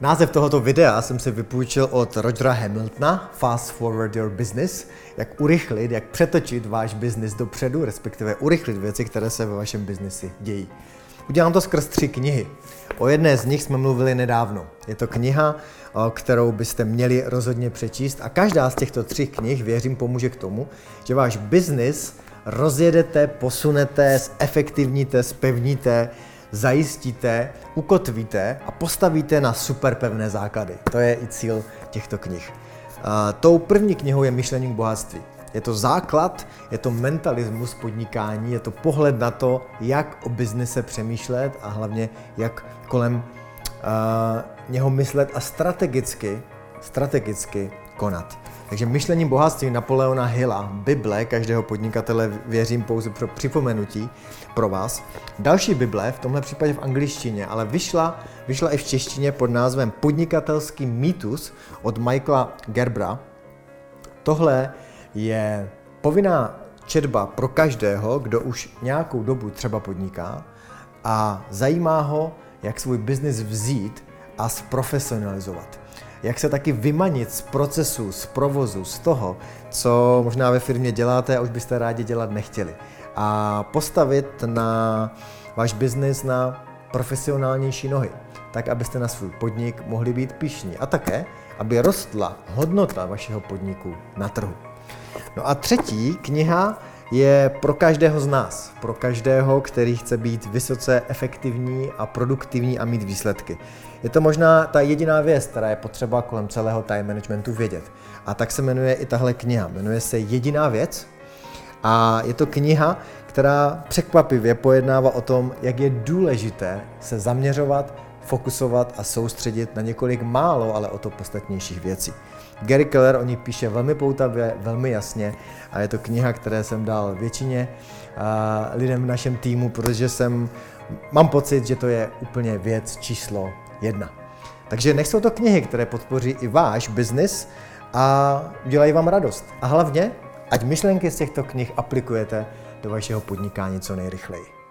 Název tohoto videa jsem si vypůjčil od Rogera Hamiltona, Fast Forward Your Business, jak urychlit, jak přetočit váš biznis dopředu, respektive urychlit věci, které se ve vašem biznisi dějí. Udělám to skrz tři knihy. O jedné z nich jsme mluvili nedávno. Je to kniha, kterou byste měli rozhodně přečíst a každá z těchto tří knih, věřím, pomůže k tomu, že váš biznis rozjedete, posunete, zefektivníte, spevníte, zajistíte, ukotvíte a postavíte na super pevné základy. To je i cíl těchto knih. Uh, tou první knihou je Myšlení k bohatství. Je to základ, je to mentalismus podnikání, je to pohled na to, jak o biznise přemýšlet a hlavně jak kolem uh, něho myslet a strategicky, strategicky konat. Takže myšlení bohatství Napoleona Hilla, Bible každého podnikatele, věřím pouze pro připomenutí pro vás. Další Bible, v tomhle případě v angličtině, ale vyšla, vyšla i v češtině pod názvem Podnikatelský mýtus od Michaela Gerbra. Tohle je povinná četba pro každého, kdo už nějakou dobu třeba podniká a zajímá ho, jak svůj biznis vzít a zprofesionalizovat jak se taky vymanit z procesu, z provozu, z toho, co možná ve firmě děláte a už byste rádi dělat nechtěli. A postavit na váš biznis na profesionálnější nohy, tak abyste na svůj podnik mohli být pišní a také, aby rostla hodnota vašeho podniku na trhu. No a třetí kniha je pro každého z nás, pro každého, který chce být vysoce efektivní a produktivní a mít výsledky. Je to možná ta jediná věc, která je potřeba kolem celého time managementu vědět. A tak se jmenuje i tahle kniha. Jmenuje se Jediná věc a je to kniha, která překvapivě pojednává o tom, jak je důležité se zaměřovat, fokusovat a soustředit na několik málo, ale o to podstatnějších věcí. Gary Keller o ní píše velmi poutavě, velmi jasně a je to kniha, které jsem dal většině lidem v našem týmu, protože jsem, mám pocit, že to je úplně věc číslo jedna. Takže nech jsou to knihy, které podpoří i váš biznis a udělají vám radost. A hlavně, ať myšlenky z těchto knih aplikujete do vašeho podnikání co nejrychleji.